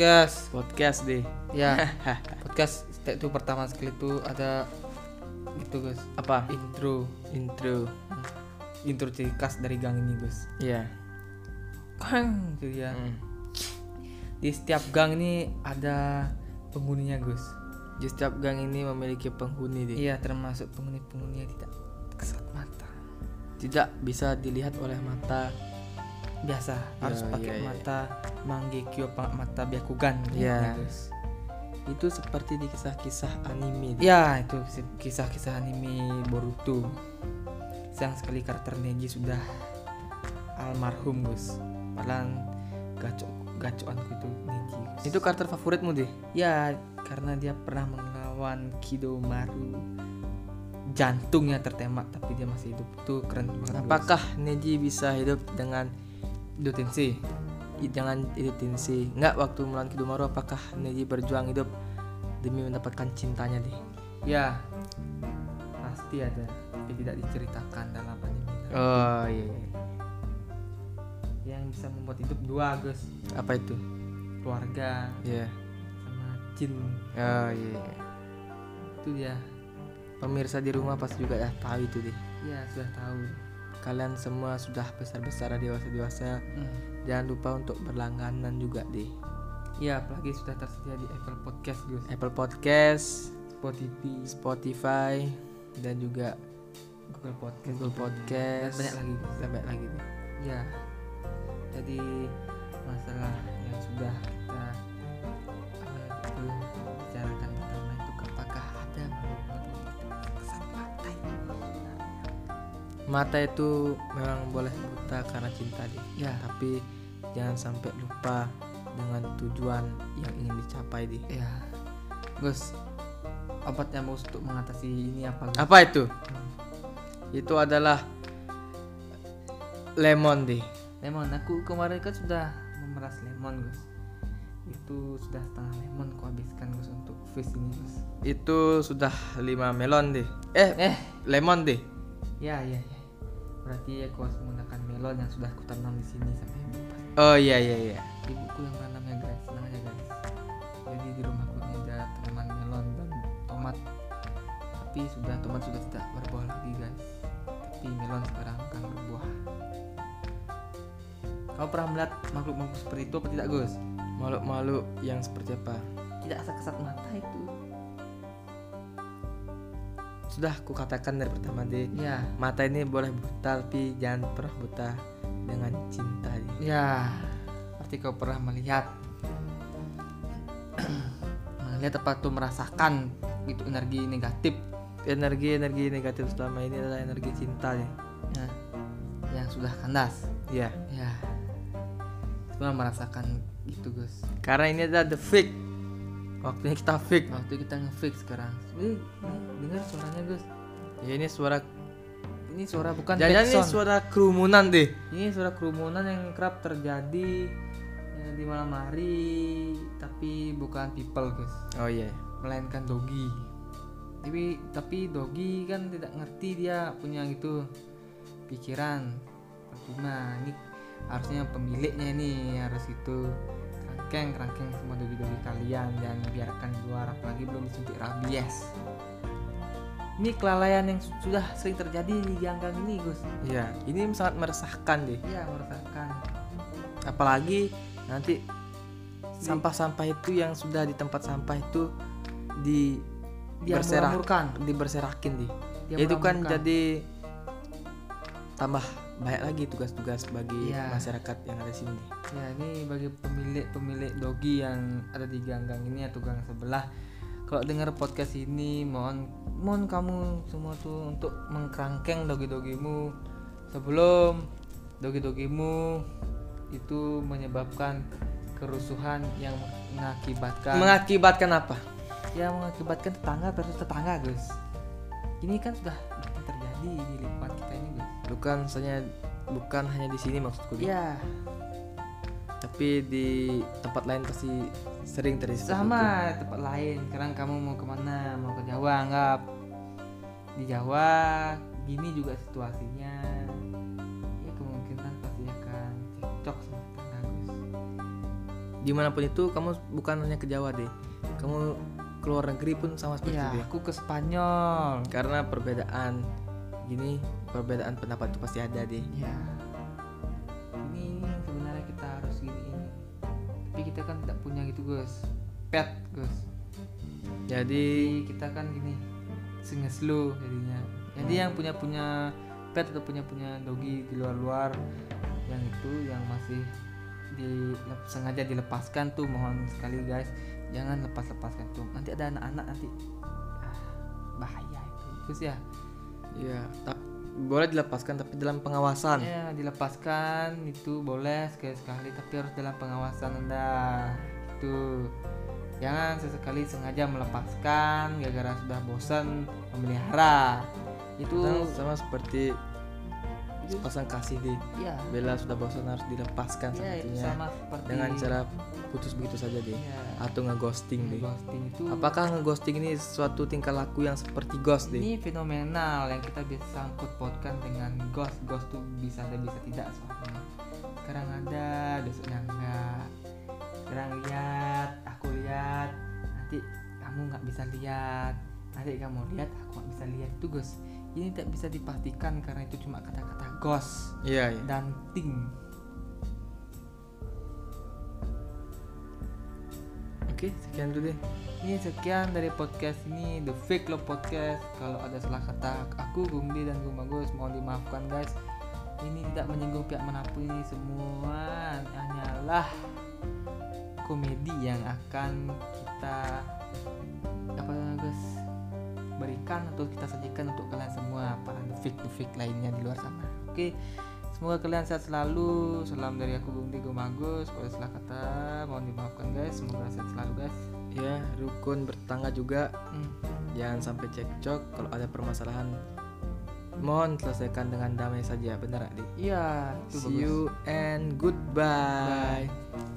podcast. Podcast deh. Ya. Podcast itu pertama sekali itu ada gitu guys apa? Intro. Intro. Intro ciri khas dari gang ini guys ya Kang gitu ya. Hmm. di setiap gang ini ada penghuninya Gus. Di setiap gang ini memiliki penghuni deh. Iya termasuk penghuni-penghuni yang tidak kesat mata tidak bisa dilihat oleh mata biasa harus Ya, pakai iya, iya. mata manggekyo pang mata biakugan Iya. gitu, Gus itu seperti di kisah-kisah anime deh. ya itu kisah-kisah anime Boruto sayang sekali karakter Neji sudah almarhum Gus padahal gacok gacoanku itu Neji Gus. itu karakter favoritmu deh ya karena dia pernah melawan Kidomaru jantungnya tertembak tapi dia masih hidup itu keren banget apakah Neji bisa hidup dengan Ido Tensei jangan hidup Tensei nggak waktu melawan Kidomaru apakah Neji berjuang hidup demi mendapatkan cintanya deh? Ya pasti ada tapi tidak diceritakan dalam anime. Oh iya, iya. yang bisa membuat hidup dua Gus. Apa itu? Keluarga. Ya sama jin. Oh iya, iya. itu dia. Pemirsa di rumah pasti juga ya tahu itu deh. Ya sudah tahu kalian semua sudah besar-besar dewasa dewasa Hmm. jangan lupa untuk berlangganan juga deh ya apalagi sudah tersedia di Apple Podcast Gus. Apple Podcast Spotify. Spotify dan juga Google Podcast. Google Podcast. Dan banyak lagi Dan banyak lagi deh ya jadi masalah yang sudah mata itu memang boleh buta karena cinta deh ya. Tapi jangan sampai lupa dengan tujuan yang ingin dicapai deh ya. Gus obat yang bagus untuk mengatasi ini apa Gus? apa itu? Itu adalah lemon deh lemon. Aku kemarin kan sudah memeras lemon Gus. Itu sudah setengah lemon ku habiskan Gus untuk face ini Gus. Itu sudah lima melon deh eh eh. lemon deh ya ya ya berarti aku harus menggunakan melon yang sudah aku tanam di sini sampai menyebar oh iya iya iya. Ibuku yang menanamnya guys. Tenang aja guys. Jadi di rumahku ini ada tanaman melon dan tomat. Tapi sudah tomat sudah tidak berbuah lagi guys. Tapi melon sekarang akan berbuah. Kau pernah melihat makhluk-makhluk seperti itu apa tidak Gus? makhluk-makhluk yang seperti apa? Tidak kesat mata itu sudah aku katakan dari pertama deh ya mata ini boleh buta tapi jangan pernah buta dengan cinta ya berarti kau pernah melihat melihat apa tuh merasakan itu energi negatif? Energi energi negatif selama ini adalah energi cinta deh. ya, yang sudah kandas? Ya ya semua merasakan gitu Gus. Karena ini adalah the fake waktunya kita fake waktu kita ngefix sekarang. Ini, ini dengar suaranya Gus. Ya ini suara ini suara bukan jangan ini suara kerumunan deh. Ini suara kerumunan yang kerap terjadi ya, di malam hari tapi bukan people Gus. Oh iya. Melainkan dogi tapi tapi dogi kan tidak ngerti dia punya gitu pikiran. Percuma ini harusnya pemiliknya ini harus itu kerangkeng kerangkeng semua dogi dogi kalian jangan biarkan di luar apalagi belum disuntik rabies ini kelalaian yang su- sudah sering terjadi di gang-gang ini Gus. Iya ini sangat meresahkan deh. Iya merasakan apalagi nanti sampah-sampah itu yang sudah di tempat sampah itu di dia berserak meramurkan diberserakin deh. Dia itu kan jadi tambah banyak lagi tugas-tugas bagi Iya. masyarakat yang ada di sini Ya ini bagi pemilik-pemilik dogi yang ada di gang-gang ini atau gang sebelah Kalau dengar podcast ini mohon mohon kamu semua tuh untuk mengkerangkeng dogi-dogimu. Sebelum dogi-dogimu itu menyebabkan kerusuhan yang mengakibatkan mengakibatkan apa? Ya mengakibatkan tetangga versus tetangga Gus ini kan sudah terjadi di lingkungan kita ini Gus bukan hanya bukan hanya di sini maksudku Di. Tapi di tempat lain pasti sering terjadi seperti itu. sama tempat lain. Sekarang kamu mau ke mana? Mau ke Jawa anggap di Jawa gini juga situasinya. Ya kemungkinan pasti akan cekcok sama tetangga Gus. Di mana pun itu kamu bukan hanya ke Jawa deh kamu keluar negeri pun sama seperti ya itu aku ke Spanyol. Karena perbedaan gini perbedaan pendapat itu pasti ada deh ya Gus. Pet Gus. Jadi jadi kita kan gini sengeslu jadinya. Jadi yang punya punya pet atau punya punya dogi di luar luar yang itu yang masih di sengaja dilepaskan tuh mohon sekali guys. Jangan lepas lepaskan tuh. Nanti ada anak-anak nanti ah, bahaya itu. Terus ya. Ya tak boleh dilepaskan tapi dalam pengawasan. Ya dilepaskan itu boleh sekali sekali tapi harus dalam pengawasan anda itu jangan sesekali sengaja melepaskan gara-gara sudah bosan memelihara. Itu Nah, sama seperti sepasang kasih di ya Bella sudah bosan harus dilepaskan ya satunya sama seperti dengan cara putus begitu saja deh. Ya, atau ngeghosting deh. Ghosting itu apakah ngeghosting ini suatu tingkah laku yang seperti ghost deh? Ini fenomenal yang kita bisa sangkut pautkan dengan ghost. Ghost tuh bisa ada bisa tidak soalnya. Sekarang ada besoknya enggak sekarang lihat aku lihat. Nanti kamu nggak bisa lihat. Nanti kamu lihat aku nggak bisa lihat. Itu ghost ini tidak bisa dipastikan karena itu cuma kata-kata ghost iya iya. dan ting. Oke sekian dulu deh. Ini sekian dari podcast ini The Fake Love Podcast. Kalau ada salah kata aku Gumdi dan Gumagus mohon dimaafkan guys. Ini tidak menyinggung pihak mana pun ini semua hanyalah komedi yang akan kita apa guys berikan atau kita sajikan untuk kalian semua para the fake lainnya di luar sana. Oke. Semoga kalian sehat selalu. Salam dari aku Gumdi Gumagus. Kalau ada salah kata mohon dimaafkan guys. Semoga sehat selalu guys. ya rukun bertetangga juga Hmm. jangan sampai cekcok kalau ada permasalahan mohon selesaikan dengan damai saja benar adik Iya, see bagus. you and goodbye Bye.